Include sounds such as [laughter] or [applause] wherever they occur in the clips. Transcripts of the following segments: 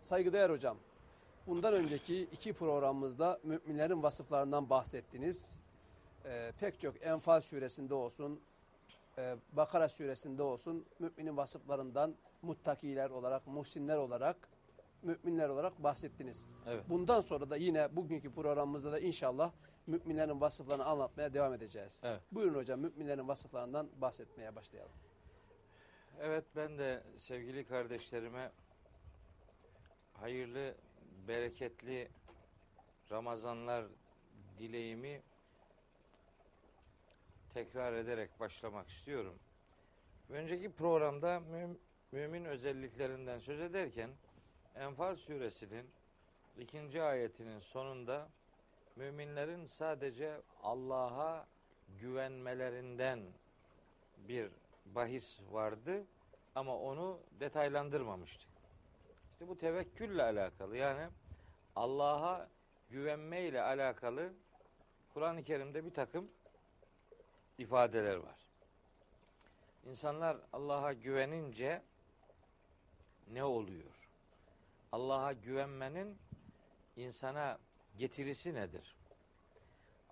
Saygıdeğer hocam, bundan önceki iki programımızda müminlerin vasıflarından bahsettiniz. Ee, pek çok Enfal suresinde olsun, e, Bakara suresinde olsun müminin vasıflarından muttakiler olarak, muhsinler olarak, müminler olarak bahsettiniz. Evet. Bundan sonra da yine bugünkü programımızda da inşallah müminlerin vasıflarını anlatmaya devam edeceğiz. Evet. Buyurun hocam müminlerin vasıflarından bahsetmeye başlayalım. Evet ben de sevgili kardeşlerime hayırlı, bereketli Ramazanlar dileğimi tekrar ederek başlamak istiyorum. Önceki programda mü- mümin özelliklerinden söz ederken Enfal suresinin ikinci ayetinin sonunda müminlerin sadece Allah'a güvenmelerinden bir bahis vardı ama onu detaylandırmamıştık. İşte bu tevekkülle alakalı yani Allah'a güvenme ile alakalı Kur'an-ı Kerim'de bir takım ifadeler var. İnsanlar Allah'a güvenince ne oluyor? Allah'a güvenmenin insana getirisi nedir?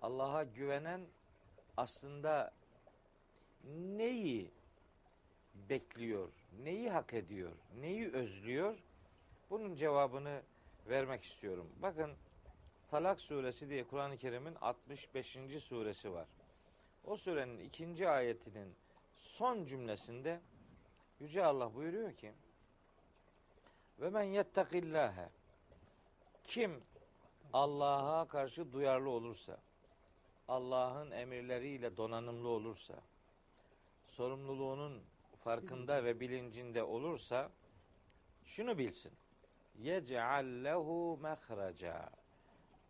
Allah'a güvenen aslında neyi bekliyor, neyi hak ediyor, neyi özlüyor? Bunun cevabını vermek istiyorum. Bakın Talak suresi diye Kur'an-ı Kerim'in 65. suresi var. O surenin ikinci ayetinin son cümlesinde Yüce Allah buyuruyor ki ve men yettakillâhe kim Allah'a karşı duyarlı olursa Allah'ın emirleriyle donanımlı olursa sorumluluğunun farkında ve bilincinde olursa şunu bilsin. Yec'al lehu mehraca.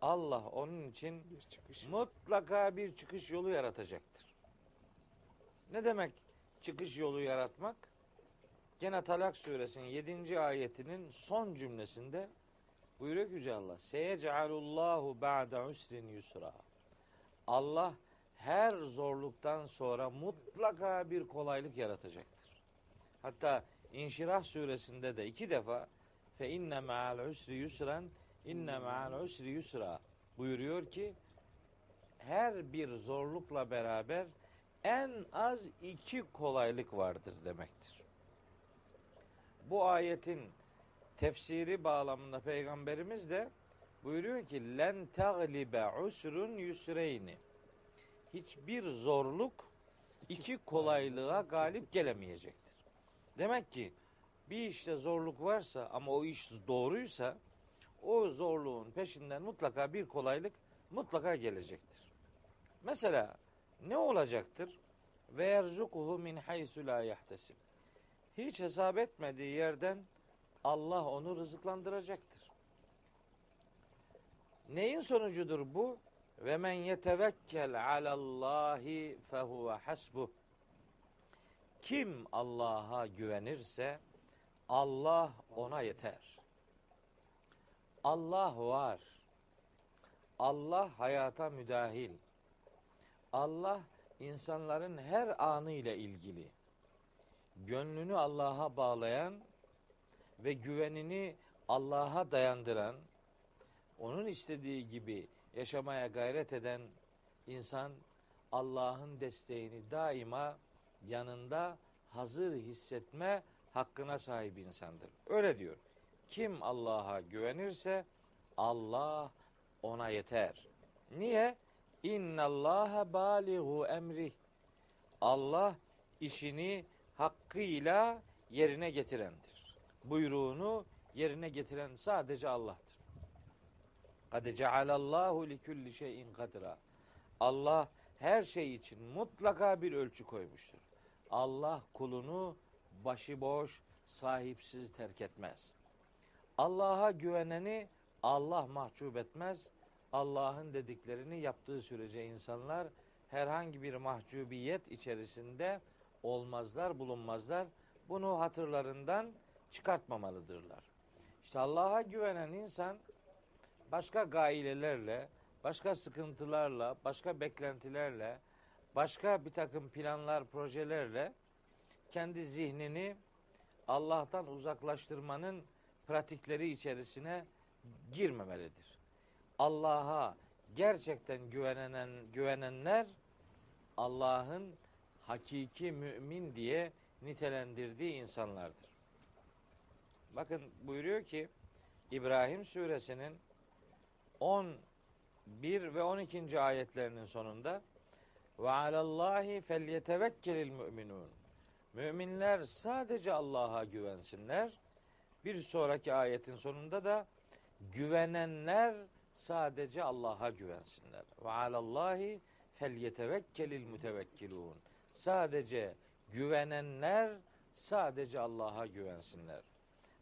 Allah onun için Bir çıkış. mutlaka bir çıkış yolu yaratacaktır. Ne demek çıkış yolu yaratmak? Gene Talak suresinin 7. ayetinin son cümlesinde buyuruyor ki Yüce Allah. Seyec'alullahu ba'de usrin yusra. Allah her zorluktan sonra mutlaka bir kolaylık yaratacaktır. Hatta İnşirah suresinde de iki defa fe inne ma'al usri yusran inne ma'al usri yusra buyuruyor ki her bir zorlukla beraber en az iki kolaylık vardır demektir. Bu ayetin tefsiri bağlamında peygamberimiz de buyuruyor ki len taglibe usrun yusreyni hiçbir zorluk iki kolaylığa galip gelemeyecektir. Demek ki bir işte zorluk varsa ama o iş doğruysa o zorluğun peşinden mutlaka bir kolaylık mutlaka gelecektir. Mesela ne olacaktır? Ve yerzukuhu min haysu la yahtesib. Hiç hesap etmediği yerden Allah onu rızıklandıracaktır. Neyin sonucudur bu? Ve men yetevekkel alallahi fehuve hasbuh. Kim Allah'a güvenirse Allah ona yeter. Allah var. Allah hayata müdahil. Allah insanların her anı ile ilgili. Gönlünü Allah'a bağlayan ve güvenini Allah'a dayandıran, onun istediği gibi yaşamaya gayret eden insan Allah'ın desteğini daima yanında hazır hissetme hakkına sahip insandır. Öyle diyor. Kim Allah'a güvenirse Allah ona yeter. Niye? İnna Allaha baligu emri. Allah işini hakkıyla yerine getirendir. Buyruğunu yerine getiren sadece Allah'tır. Kad cealallahu li kulli şeyin kadra. Allah her şey için mutlaka bir ölçü koymuştur. Allah kulunu başıboş, sahipsiz terk etmez. Allah'a güveneni Allah mahcup etmez. Allah'ın dediklerini yaptığı sürece insanlar herhangi bir mahcubiyet içerisinde olmazlar, bulunmazlar. Bunu hatırlarından çıkartmamalıdırlar. İşte Allah'a güvenen insan başka gailelerle, başka sıkıntılarla, başka beklentilerle, başka bir takım planlar, projelerle kendi zihnini Allah'tan uzaklaştırmanın pratikleri içerisine girmemelidir. Allah'a gerçekten güvenen güvenenler Allah'ın hakiki mümin diye nitelendirdiği insanlardır. Bakın buyuruyor ki İbrahim suresinin 11 ve 12. ayetlerinin sonunda ve alallahi felyetevekkelil müminun. Müminler sadece Allah'a güvensinler. Bir sonraki ayetin sonunda da güvenenler sadece Allah'a güvensinler. Ve alallahi felyetevekkelil mütevekkilun. Sadece güvenenler sadece Allah'a güvensinler.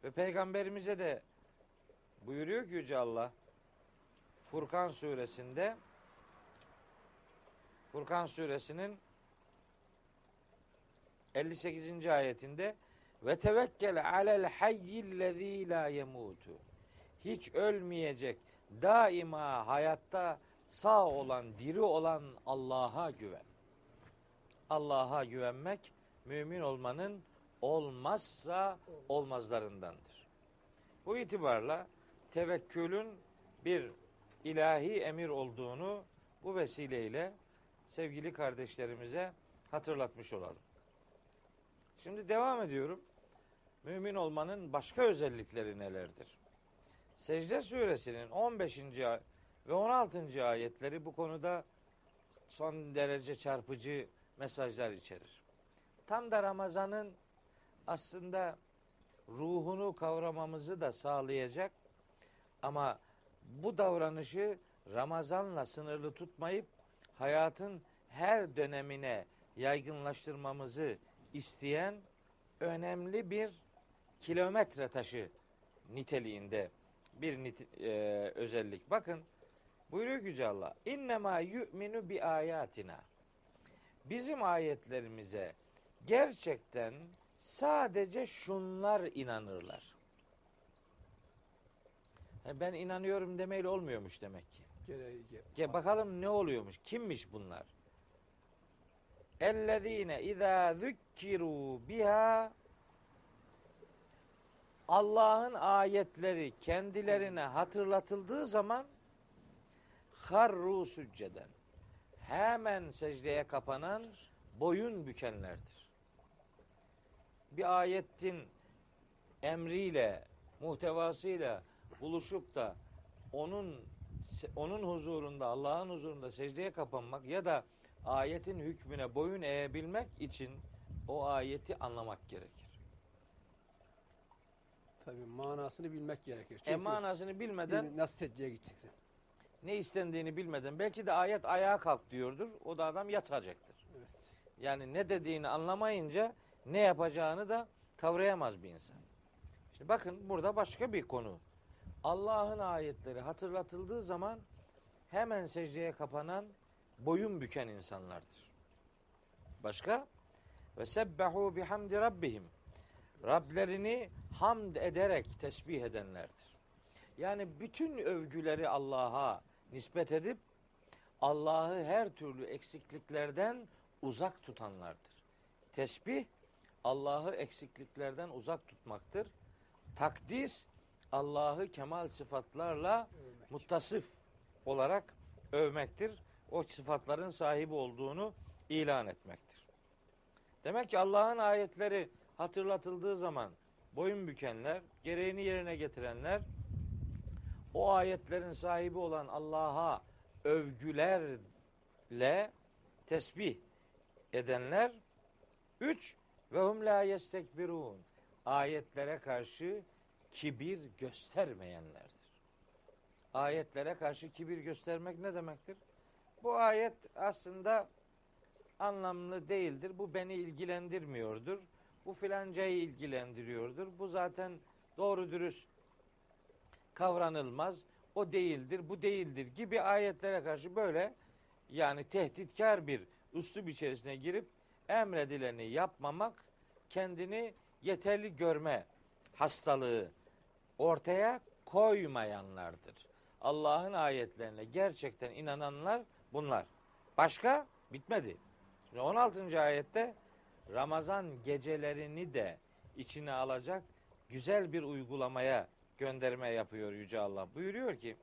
Ve peygamberimize de buyuruyor ki Yüce Allah Furkan suresinde Furkan suresinin 58. ayetinde ve tevekkel alel hayyillezî la yemutu. Hiç ölmeyecek, daima hayatta sağ olan, diri olan Allah'a güven. Allah'a güvenmek mümin olmanın olmazsa olmazlarındandır. Bu itibarla tevekkülün bir ilahi emir olduğunu bu vesileyle sevgili kardeşlerimize hatırlatmış olalım. Şimdi devam ediyorum. Mümin olmanın başka özellikleri nelerdir? Secde suresinin 15. ve 16. ayetleri bu konuda son derece çarpıcı mesajlar içerir. Tam da Ramazan'ın aslında ruhunu kavramamızı da sağlayacak ama bu davranışı Ramazan'la sınırlı tutmayıp hayatın her dönemine yaygınlaştırmamızı isteyen önemli bir kilometre taşı niteliğinde bir nit- e, özellik. Bakın buyuruyor ki Yüce Allah innema yu'minu bi ayatina bizim ayetlerimize gerçekten sadece şunlar inanırlar. Yani ben inanıyorum demeyle olmuyormuş demek ki. Gereği ge- bakalım ne oluyormuş? Kimmiş bunlar? Ellezine izâ zükkiru biha Allah'ın ayetleri kendilerine hatırlatıldığı zaman harru sücceden hemen secdeye kapanan boyun bükenlerdir. Bir ayetin emriyle, muhtevasıyla buluşup da onun onun huzurunda, Allah'ın huzurunda secdeye kapanmak ya da ayetin hükmüne boyun eğebilmek için o ayeti anlamak gerekir. Tabii manasını bilmek gerekir. E manasını bilmeden bil- nasıl secdeye gideceksin? ne istendiğini bilmeden belki de ayet ayağa kalk diyordur. O da adam yatacaktır. Evet. Yani ne dediğini anlamayınca ne yapacağını da kavrayamaz bir insan. Şimdi bakın burada başka bir konu. Allah'ın ayetleri hatırlatıldığı zaman hemen secdeye kapanan, boyun büken insanlardır. Başka? Ve sebbehu bihamdi rabbihim. Rablerini hamd ederek tesbih edenlerdir. Yani bütün övgüleri Allah'a nispet edip Allah'ı her türlü eksikliklerden uzak tutanlardır. Tesbih Allah'ı eksikliklerden uzak tutmaktır. Takdis Allah'ı kemal sıfatlarla Övmek. muttasıf olarak övmektir. O sıfatların sahibi olduğunu ilan etmektir. Demek ki Allah'ın ayetleri hatırlatıldığı zaman boyun bükenler, gereğini yerine getirenler, o ayetlerin sahibi olan Allah'a övgülerle tesbih edenler, üç ve hum la yestekbirun ayetlere karşı kibir göstermeyenlerdir. Ayetlere karşı kibir göstermek ne demektir? Bu ayet aslında anlamlı değildir. Bu beni ilgilendirmiyordur. Bu filancayı ilgilendiriyordur. Bu zaten doğru dürüst kavranılmaz. O değildir, bu değildir gibi ayetlere karşı böyle yani tehditkar bir üslup içerisine girip emredileni yapmamak kendini yeterli görme hastalığı ortaya koymayanlardır. Allah'ın ayetlerine gerçekten inananlar bunlar. Başka bitmedi. Şimdi 16. ayette Ramazan gecelerini de içine alacak güzel bir uygulamaya gönderme yapıyor Yüce Allah. Buyuruyor ki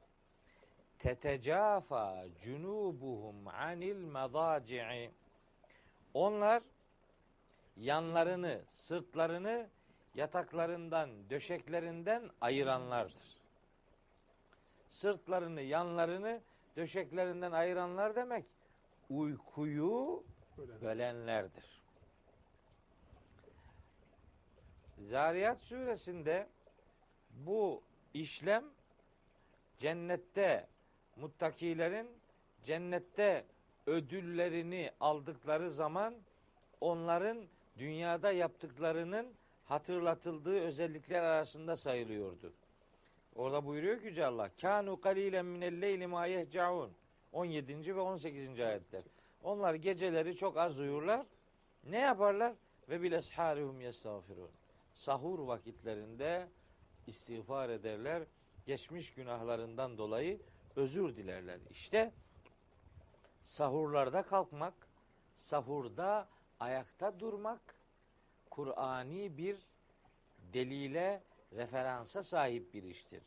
tetecafa cunubuhum anil madaci'i onlar yanlarını, sırtlarını yataklarından, döşeklerinden ayıranlardır. Sırtlarını, yanlarını döşeklerinden ayıranlar demek uykuyu bölenlerdir. Zariyat suresinde bu işlem cennette muttakilerin cennette ödüllerini aldıkları zaman onların dünyada yaptıklarının hatırlatıldığı özellikler arasında sayılıyordu. Orada buyuruyor ki Yüce Allah. Kanu kalilen minel leyli ma yehcaun. 17. ve 18. ayetler. Onlar geceleri çok az uyurlar. Ne yaparlar? Ve bil esharihum yestağfirun. Sahur vakitlerinde istiğfar ederler. Geçmiş günahlarından dolayı özür dilerler. İşte sahurlarda kalkmak, sahurda ayakta durmak Kur'ani bir delile, referansa sahip bir iştir.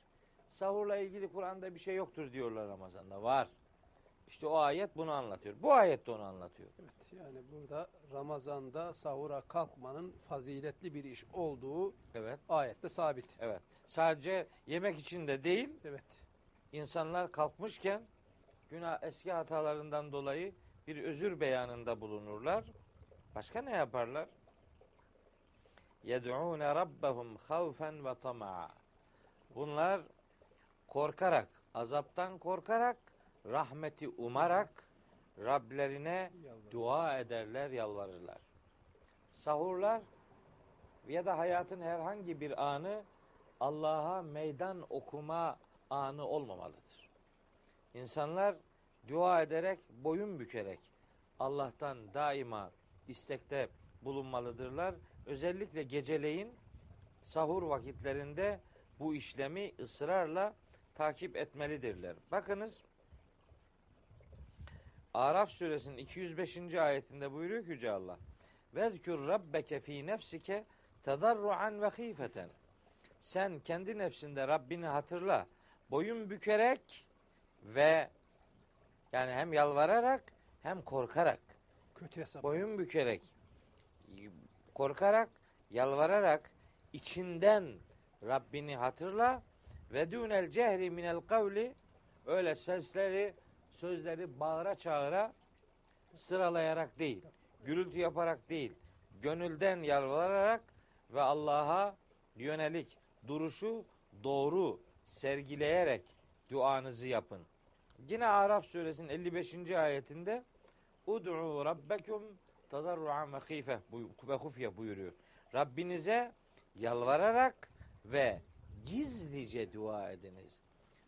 Sahurla ilgili Kur'an'da bir şey yoktur diyorlar Ramazan'da. Var. İşte o ayet bunu anlatıyor. Bu ayet de onu anlatıyor. Evet, yani burada Ramazan'da sahura kalkmanın faziletli bir iş olduğu Evet. ayette sabit. Evet. Sadece yemek için de değil, Evet. insanlar kalkmışken günah eski hatalarından dolayı bir özür beyanında bulunurlar. Başka ne yaparlar? Yed'ûne rabbehum havfen ve tama'a. Bunlar korkarak, azaptan korkarak, rahmeti umarak Rablerine dua ederler, yalvarırlar. Sahurlar ya da hayatın herhangi bir anı Allah'a meydan okuma anı olmamalıdır. İnsanlar dua ederek, boyun bükerek Allah'tan daima istekte bulunmalıdırlar. Özellikle geceleyin sahur vakitlerinde bu işlemi ısrarla takip etmelidirler. Bakınız Araf suresinin 205. ayetinde buyuruyor ki Yüce Allah. Vezkür rabbeke fi nefsike tedarruan ve hifeten. Sen kendi nefsinde Rabbini hatırla. Boyun bükerek ve yani hem yalvararak hem korkarak. Kötü hesap. Boyun bükerek, korkarak, yalvararak içinden Rabbini hatırla ve dünel cehri minel kavli öyle sesleri, sözleri bağıra çağıra sıralayarak değil, gürültü yaparak değil, gönülden yalvararak ve Allah'a yönelik duruşu doğru sergileyerek duanızı yapın. Yine Araf suresinin 55. ayetinde Ud'u rabbekum tadarruan ve hife ve hufye buyuruyor. Rabbinize yalvararak ve gizlice dua ediniz.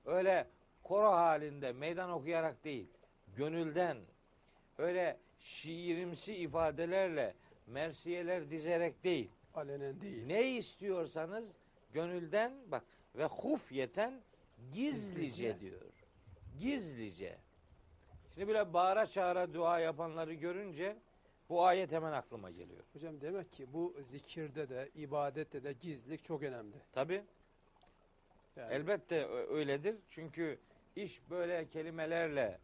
Öyle koro halinde meydan okuyarak değil, gönülden öyle şiirimsi ifadelerle mersiyeler dizerek değil. Alenen değil. Ne istiyorsanız gönülden bak ve hufyeten gizlice Gizlice. diyor. Gizlice. Şimdi böyle bağıra çağıra dua yapanları görünce bu ayet hemen aklıma geliyor. Hocam demek ki bu zikirde de, ibadette de gizlilik çok önemli. Tabi Yani elbette öyledir. Çünkü iş böyle kelimelerle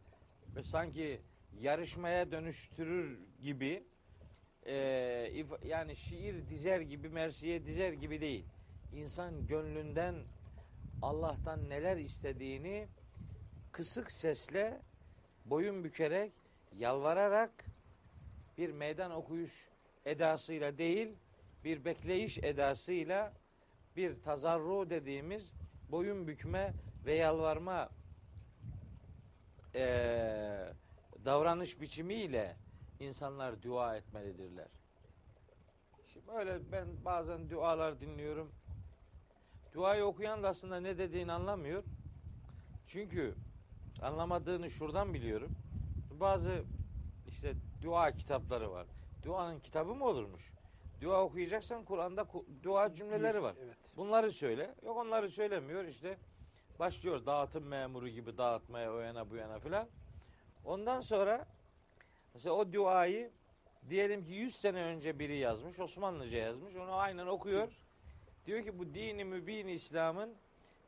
ve sanki yarışmaya dönüştürür gibi e, yani şiir dizer gibi, mersiye dizer gibi değil. İnsan gönlünden Allah'tan neler istediğini kısık sesle boyun bükerek, yalvararak bir meydan okuyuş edasıyla değil, bir bekleyiş edasıyla bir tazarru dediğimiz boyun bükme ve yalvarma eee, davranış biçimiyle insanlar dua etmelidirler. Şimdi böyle ben bazen dualar dinliyorum. Duayı okuyan da aslında ne dediğini anlamıyor. Çünkü anlamadığını şuradan biliyorum. Bazı işte dua kitapları var. Duanın kitabı mı olurmuş? Dua okuyacaksan Kur'an'da ku- dua cümleleri var. Evet. Bunları söyle. Yok onları söylemiyor işte. Başlıyor dağıtım memuru gibi dağıtmaya o yana bu yana filan. Ondan sonra mesela o duayı diyelim ki 100 sene önce biri yazmış. Osmanlıca yazmış. Onu aynen okuyor. Diyor ki bu dini mübin İslam'ın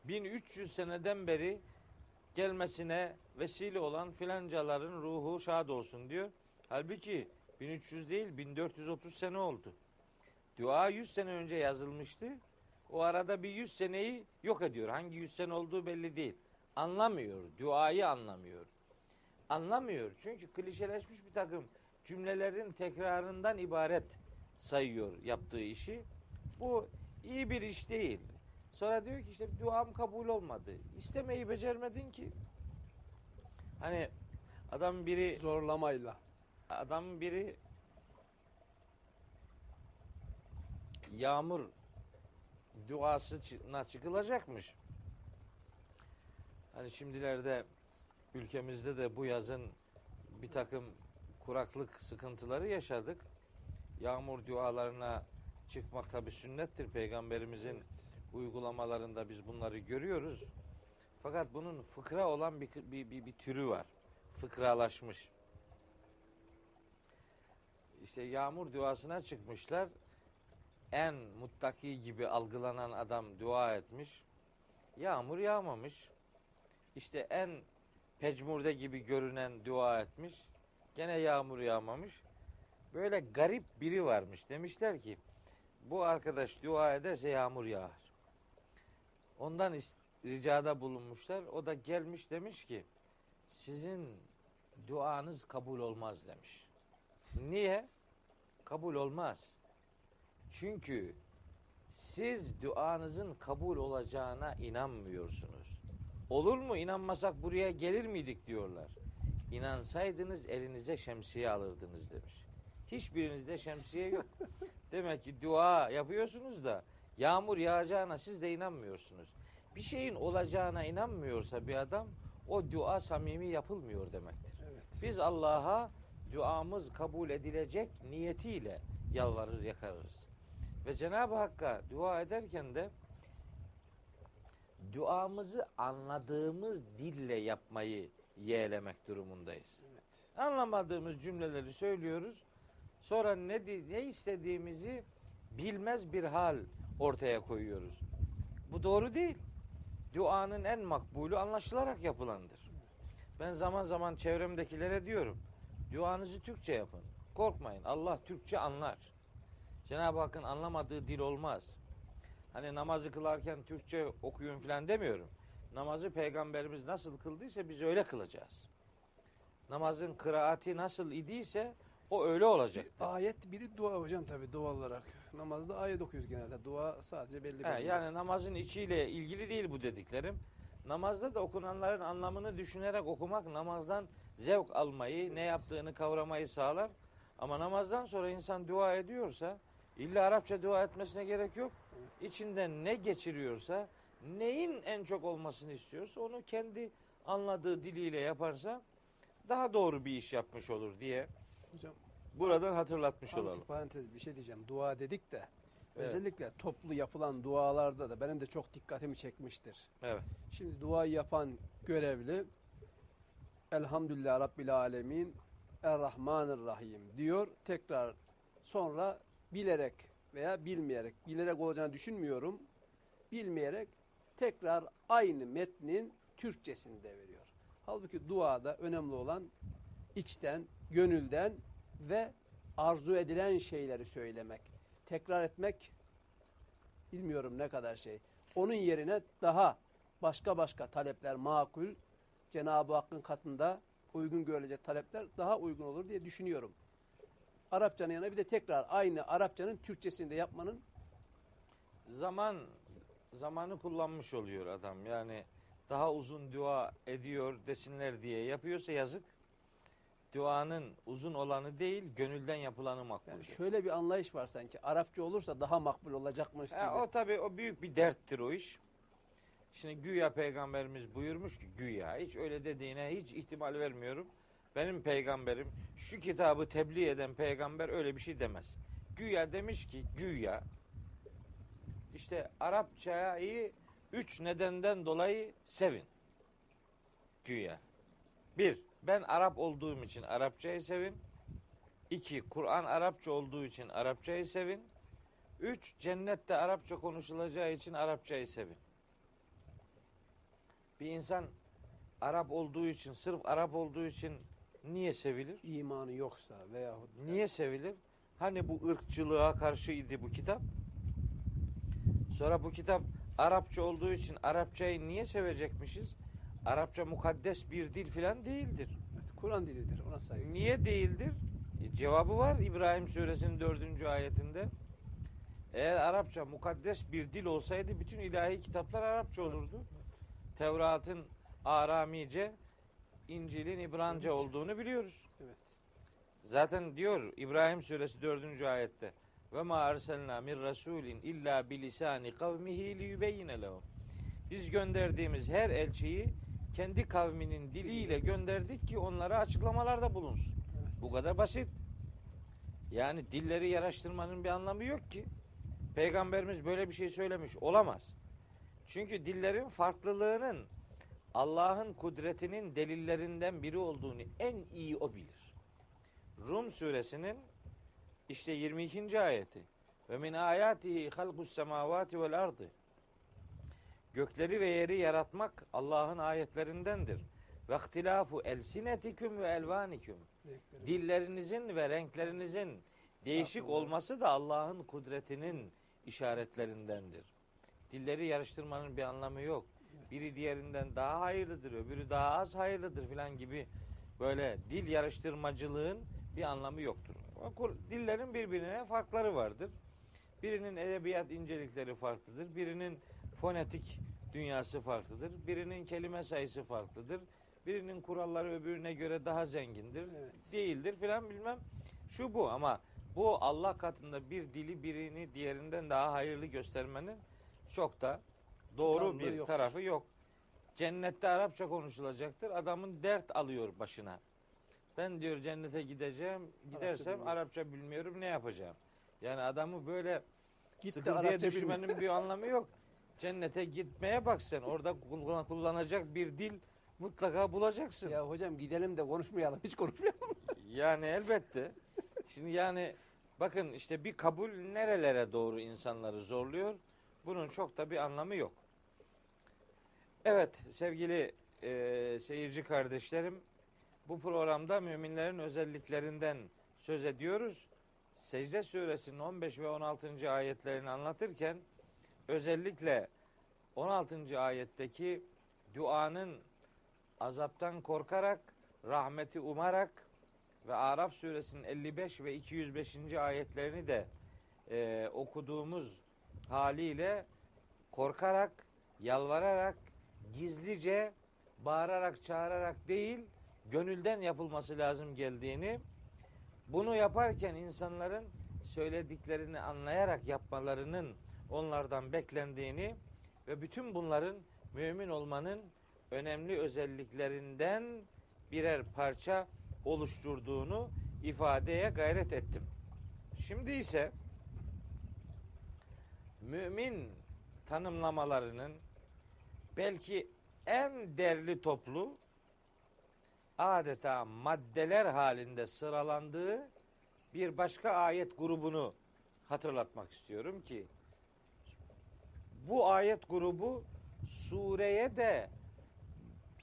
1300 seneden beri gelmesine vesile olan filancaların ruhu şad olsun diyor. Halbuki 1300 değil 1430 sene oldu. Dua 100 sene önce yazılmıştı. O arada bir 100 seneyi yok ediyor. Hangi 100 sene olduğu belli değil. Anlamıyor. Duayı anlamıyor. Anlamıyor. Çünkü klişeleşmiş bir takım cümlelerin tekrarından ibaret sayıyor yaptığı işi. Bu iyi bir iş değil. Sonra diyor ki işte duam kabul olmadı. İstemeyi becermedin ki. Hani adam biri Zorlamayla. Adam biri yağmur duasına çıkılacakmış. Hani şimdilerde ülkemizde de bu yazın bir takım kuraklık sıkıntıları yaşadık. Yağmur dualarına çıkmak tabi sünnettir. Peygamberimizin uygulamalarında biz bunları görüyoruz. Fakat bunun fıkra olan bir, bir, bir, bir türü var. Fıkralaşmış. İşte yağmur duasına çıkmışlar. En muttaki gibi algılanan adam dua etmiş. Yağmur yağmamış. İşte en pecmurde gibi görünen dua etmiş. Gene yağmur yağmamış. Böyle garip biri varmış. Demişler ki bu arkadaş dua ederse yağmur yağar. Ondan ricada bulunmuşlar. O da gelmiş demiş ki sizin duanız kabul olmaz demiş. Niye? Kabul olmaz. Çünkü siz duanızın kabul olacağına inanmıyorsunuz. Olur mu inanmasak buraya gelir miydik diyorlar. İnansaydınız elinize şemsiye alırdınız demiş. Hiçbirinizde şemsiye yok. [laughs] Demek ki dua yapıyorsunuz da yağmur yağacağına siz de inanmıyorsunuz. Bir şeyin olacağına inanmıyorsa bir adam o dua samimi yapılmıyor demektir. Evet. Biz Allah'a duamız kabul edilecek niyetiyle yalvarır yakarırız. Ve Cenab-ı Hakk'a dua ederken de duamızı anladığımız dille yapmayı yeğlemek durumundayız. Anlamadığımız cümleleri söylüyoruz. Sonra ne ne istediğimizi bilmez bir hal ortaya koyuyoruz. Bu doğru değil. Duanın en makbulü anlaşılarak yapılandır. Ben zaman zaman çevremdekilere diyorum. Duanızı Türkçe yapın. Korkmayın. Allah Türkçe anlar. Cenab-ı Hakk'ın anlamadığı dil olmaz. Hani namazı kılarken Türkçe okuyun falan demiyorum. Namazı peygamberimiz nasıl kıldıysa biz öyle kılacağız. Namazın kıraati nasıl idiyse o öyle olacak. Ayet biri dua hocam tabi dua olarak. Namazda ayet okuyoruz genelde. Dua sadece belli He, bir. yani namazın içiyle ilgili değil bu dediklerim. Namazda da okunanların anlamını düşünerek okumak namazdan zevk almayı, ne yaptığını kavramayı sağlar. Ama namazdan sonra insan dua ediyorsa illa Arapça dua etmesine gerek yok. İçinden ne geçiriyorsa, neyin en çok olmasını istiyorsa onu kendi anladığı diliyle yaparsa daha doğru bir iş yapmış olur diye Hocam buradan hatırlatmış olalım. antiparantez bir şey diyeceğim. Dua dedik de Evet. özellikle toplu yapılan dualarda da benim de çok dikkatimi çekmiştir. Evet. Şimdi duayı yapan görevli Elhamdülillah Rabbil Alemin Errahmanirrahim diyor. Tekrar sonra bilerek veya bilmeyerek, bilerek olacağını düşünmüyorum. Bilmeyerek tekrar aynı metnin Türkçesini de veriyor. Halbuki duada önemli olan içten, gönülden ve arzu edilen şeyleri söylemek. Tekrar etmek bilmiyorum ne kadar şey. Onun yerine daha başka başka talepler makul, Cenab-ı Hakk'ın katında uygun görülecek talepler daha uygun olur diye düşünüyorum. Arapçanın yanına bir de tekrar aynı Arapçanın Türkçesini de yapmanın zaman zamanı kullanmış oluyor adam. Yani daha uzun dua ediyor desinler diye yapıyorsa yazık. Duanın uzun olanı değil, gönülden yapılanı makbul. yani şöyle bir anlayış var sanki. Arapça olursa daha makbul olacakmış gibi. o tabii o büyük bir derttir o iş. Şimdi güya peygamberimiz buyurmuş ki güya hiç öyle dediğine hiç ihtimal vermiyorum. Benim peygamberim şu kitabı tebliğ eden peygamber öyle bir şey demez. Güya demiş ki güya işte Arapçayı üç nedenden dolayı sevin. Güya. Bir, ben Arap olduğum için Arapçayı sevin. İki, Kur'an Arapça olduğu için Arapçayı sevin. Üç, cennette Arapça konuşulacağı için Arapçayı sevin. Bir insan Arap olduğu için, sırf Arap olduğu için niye sevilir? İmanı yoksa veyahut Niye sevilir? Hani bu ırkçılığa karşıydı bu kitap? Sonra bu kitap Arapça olduğu için Arapçayı niye sevecekmişiz? Arapça mukaddes bir dil filan değildir. Evet, Kur'an dilidir ona saygı. Niye değildir? E, cevabı var İbrahim suresinin dördüncü ayetinde. Eğer Arapça mukaddes bir dil olsaydı bütün ilahi kitaplar Arapça olurdu. Tevrat'ın Aramice, İncil'in İbranca olduğunu biliyoruz. Evet. Zaten diyor İbrahim suresi 4. ayette ve ma arselna min rasulin illa bilisani kavmihi liyubeyyine lehum. Biz gönderdiğimiz her elçiyi kendi kavminin diliyle gönderdik ki onlara açıklamalarda bulunsun. Evet. Bu kadar basit. Yani dilleri yaraştırmanın bir anlamı yok ki. Peygamberimiz böyle bir şey söylemiş olamaz. Çünkü dillerin farklılığının Allah'ın kudretinin delillerinden biri olduğunu en iyi o bilir. Rum suresinin işte 22. ayeti ve min ayatihi halqus semavati vel ardı gökleri ve yeri yaratmak Allah'ın ayetlerindendir. Ve ihtilafu elsinetikum ve elvanikum Renkleri- dillerinizin ve renklerinizin değişik olması da Allah'ın kudretinin işaretlerindendir. Dilleri yarıştırmanın bir anlamı yok. Biri diğerinden daha hayırlıdır, öbürü daha az hayırlıdır filan gibi böyle dil yarıştırmacılığın bir anlamı yoktur. Dillerin birbirine farkları vardır. Birinin edebiyat incelikleri farklıdır. Birinin fonetik dünyası farklıdır. Birinin kelime sayısı farklıdır. Birinin kuralları öbürüne göre daha zengindir. Evet. Değildir filan bilmem. Şu bu ama bu Allah katında bir dili birini diğerinden daha hayırlı göstermenin çok da doğru Tutarlılığı bir yoktur. tarafı yok. Cennette Arapça konuşulacaktır. Adamın dert alıyor başına. Ben diyor cennete gideceğim. Gidersem bilmiyorum. Arapça bilmiyorum ne yapacağım? Yani adamı böyle Gitti sıkıntıya Arapça düşmenin bir anlamı yok. Cennete gitmeye bak sen. Orada kullan- kullanacak bir dil mutlaka bulacaksın. Ya hocam gidelim de konuşmayalım. Hiç konuşmayalım. [laughs] Yani elbette. Şimdi yani bakın işte bir kabul nerelere doğru insanları zorluyor. Bunun çok da bir anlamı yok. Evet sevgili e, seyirci kardeşlerim bu programda müminlerin özelliklerinden söz ediyoruz. Secde suresinin 15 ve 16. ayetlerini anlatırken özellikle 16. ayetteki duanın azaptan korkarak, rahmeti umarak ve Araf suresinin 55 ve 205. ayetlerini de e, okuduğumuz haliyle korkarak, yalvararak, gizlice, bağırarak, çağırarak değil, gönülden yapılması lazım geldiğini, bunu yaparken insanların söylediklerini anlayarak yapmalarının onlardan beklendiğini ve bütün bunların mümin olmanın önemli özelliklerinden birer parça oluşturduğunu ifadeye gayret ettim. Şimdi ise mümin tanımlamalarının belki en derli toplu adeta maddeler halinde sıralandığı bir başka ayet grubunu hatırlatmak istiyorum ki bu ayet grubu sureye de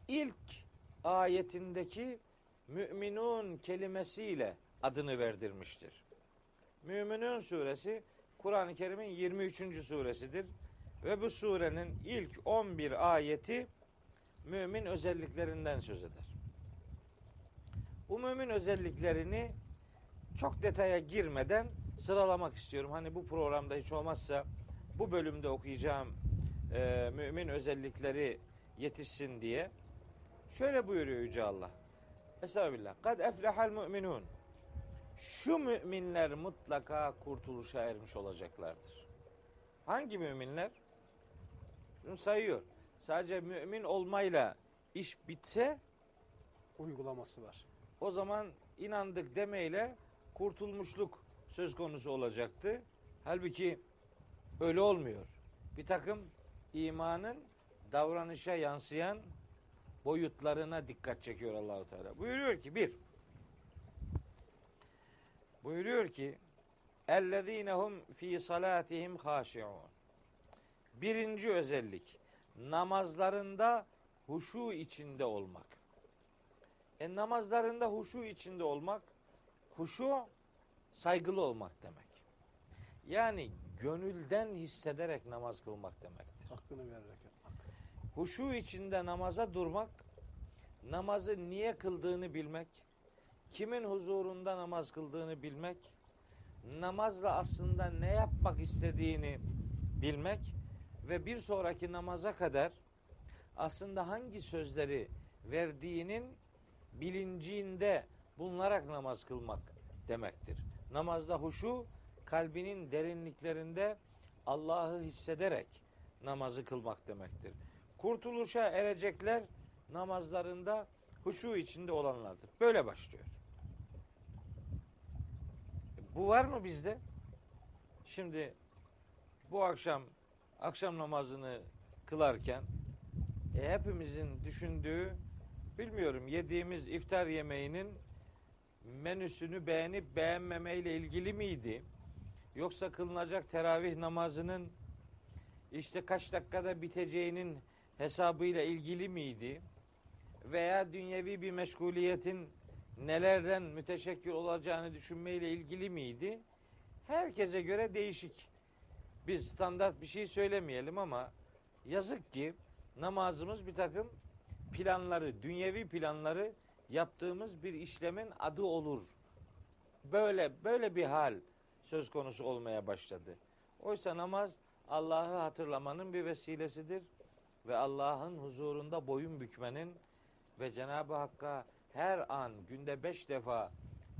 ilk ayetindeki müminun kelimesiyle adını verdirmiştir. Müminun suresi Kur'an-ı Kerim'in 23. suresidir ve bu surenin ilk 11 ayeti mümin özelliklerinden söz eder. Bu mümin özelliklerini çok detaya girmeden sıralamak istiyorum. Hani bu programda hiç olmazsa bu bölümde okuyacağım e, mümin özellikleri yetişsin diye. Şöyle buyuruyor Yüce Allah. Estağfirullah. Kad eflehal müminun. Şu müminler mutlaka kurtuluşa ermiş olacaklardır. Hangi müminler? Bunu sayıyor. Sadece mümin olmayla iş bitse Uygulaması var. o zaman inandık demeyle kurtulmuşluk söz konusu olacaktı. Halbuki öyle olmuyor. Bir takım imanın davranışa yansıyan boyutlarına dikkat çekiyor Allahu Teala. Buyuruyor ki bir buyuruyor ki ellezinehum fi salatihim haşiun. Birinci özellik namazlarında huşu içinde olmak. E namazlarında huşu içinde olmak, huşu saygılı olmak demek. Yani gönülden hissederek namaz kılmak demektir. Hakkını vererek yapmak. Huşu içinde namaza durmak, namazı niye kıldığını bilmek, kimin huzurunda namaz kıldığını bilmek, namazla aslında ne yapmak istediğini bilmek ve bir sonraki namaza kadar aslında hangi sözleri verdiğinin bilincinde bulunarak namaz kılmak demektir. Namazda huşu kalbinin derinliklerinde Allah'ı hissederek namazı kılmak demektir. Kurtuluşa erecekler namazlarında huşu içinde olanlardır. Böyle başlıyor. Bu var mı bizde? Şimdi bu akşam akşam namazını kılarken e, hepimizin düşündüğü bilmiyorum yediğimiz iftar yemeğinin menüsünü beğenip beğenmemeyle ilgili miydi? Yoksa kılınacak teravih namazının işte kaç dakikada biteceğinin hesabıyla ilgili miydi? Veya dünyevi bir meşguliyetin nelerden müteşekkil olacağını düşünmeyle ilgili miydi? Herkese göre değişik. Biz standart bir şey söylemeyelim ama yazık ki namazımız bir takım planları, dünyevi planları yaptığımız bir işlemin adı olur. Böyle böyle bir hal söz konusu olmaya başladı. Oysa namaz Allah'ı hatırlamanın bir vesilesidir ve Allah'ın huzurunda boyun bükmenin ve Cenab-ı Hakk'a her an günde beş defa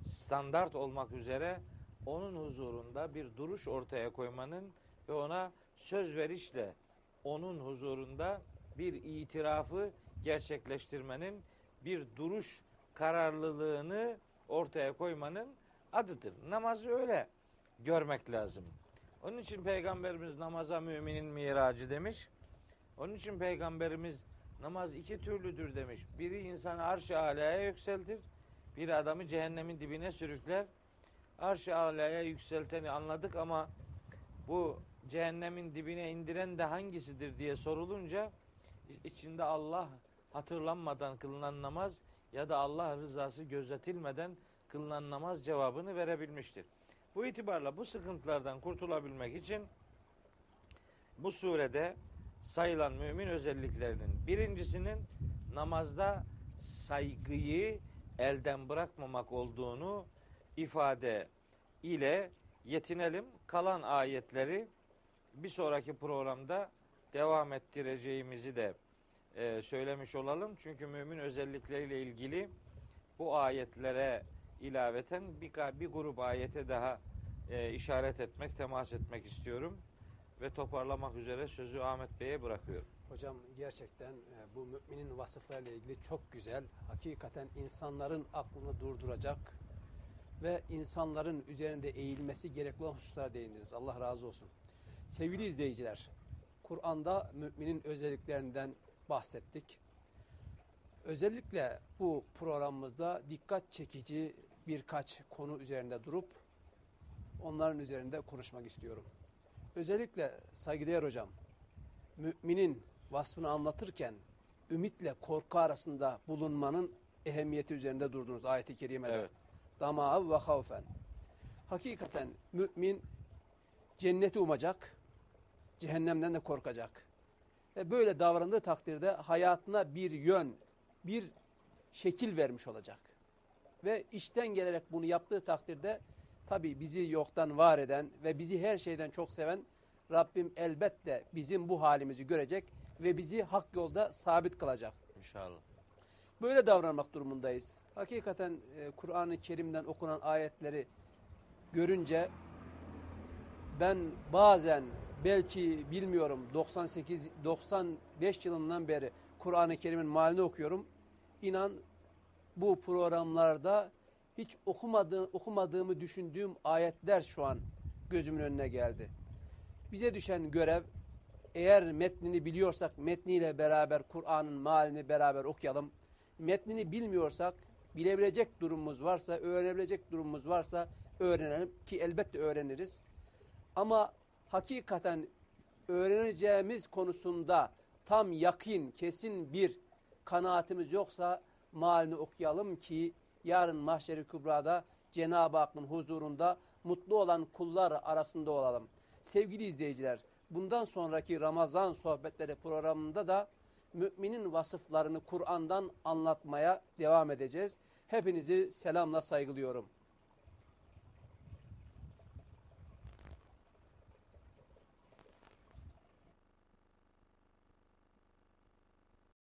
standart olmak üzere onun huzurunda bir duruş ortaya koymanın ve ona söz verişle onun huzurunda bir itirafı gerçekleştirmenin bir duruş kararlılığını ortaya koymanın adıdır. Namazı öyle görmek lazım. Onun için peygamberimiz namaza müminin miracı demiş. Onun için peygamberimiz namaz iki türlüdür demiş. Biri insanı arş-ı alaya yükseltir. Bir adamı cehennemin dibine sürükler. Arş-ı alaya yükselteni anladık ama bu cehennemin dibine indiren de hangisidir diye sorulunca içinde Allah hatırlanmadan kılınan namaz ya da Allah rızası gözetilmeden kılınan namaz cevabını verebilmiştir. Bu itibarla bu sıkıntılardan kurtulabilmek için bu surede sayılan mümin özelliklerinin birincisinin namazda saygıyı elden bırakmamak olduğunu ifade ile yetinelim. Kalan ayetleri bir sonraki programda devam ettireceğimizi de e, söylemiş olalım. Çünkü mümin özellikleriyle ilgili bu ayetlere ilaveten bir, bir grup ayete daha e, işaret etmek, temas etmek istiyorum. Ve toparlamak üzere sözü Ahmet Bey'e bırakıyorum. Hocam gerçekten e, bu müminin vasıflarıyla ilgili çok güzel. Hakikaten insanların aklını durduracak ve insanların üzerinde eğilmesi gerekli olan hususlara değindiniz. Allah razı olsun. Sevgili izleyiciler, Kur'an'da müminin özelliklerinden bahsettik. Özellikle bu programımızda dikkat çekici birkaç konu üzerinde durup onların üzerinde konuşmak istiyorum. Özellikle saygıdeğer hocam, müminin vasfını anlatırken ümitle korku arasında bulunmanın ehemmiyeti üzerinde durdunuz ayeti kerimede. Evet. Dama'a ve havfen. Hakikaten mümin cenneti umacak, cehennemden de korkacak. Ve böyle davrandığı takdirde hayatına bir yön, bir şekil vermiş olacak. Ve işten gelerek bunu yaptığı takdirde tabi bizi yoktan var eden ve bizi her şeyden çok seven Rabbim elbette bizim bu halimizi görecek ve bizi hak yolda sabit kılacak. İnşallah. Böyle davranmak durumundayız. Hakikaten e, Kur'an-ı Kerim'den okunan ayetleri görünce ben bazen belki bilmiyorum 98 95 yılından beri Kur'an-ı Kerim'in malini okuyorum. İnan bu programlarda hiç okumadığım, okumadığımı düşündüğüm ayetler şu an gözümün önüne geldi. Bize düşen görev eğer metnini biliyorsak metniyle beraber Kur'an'ın malini beraber okuyalım. Metnini bilmiyorsak bilebilecek durumumuz varsa, öğrenebilecek durumumuz varsa öğrenelim ki elbette öğreniriz. Ama hakikaten öğreneceğimiz konusunda tam yakin, kesin bir kanaatimiz yoksa malini okuyalım ki yarın mahşeri kübrada Cenab-ı Hakk'ın huzurunda mutlu olan kullar arasında olalım. Sevgili izleyiciler, bundan sonraki Ramazan sohbetleri programında da müminin vasıflarını Kur'an'dan anlatmaya devam edeceğiz. Hepinizi selamla saygılıyorum.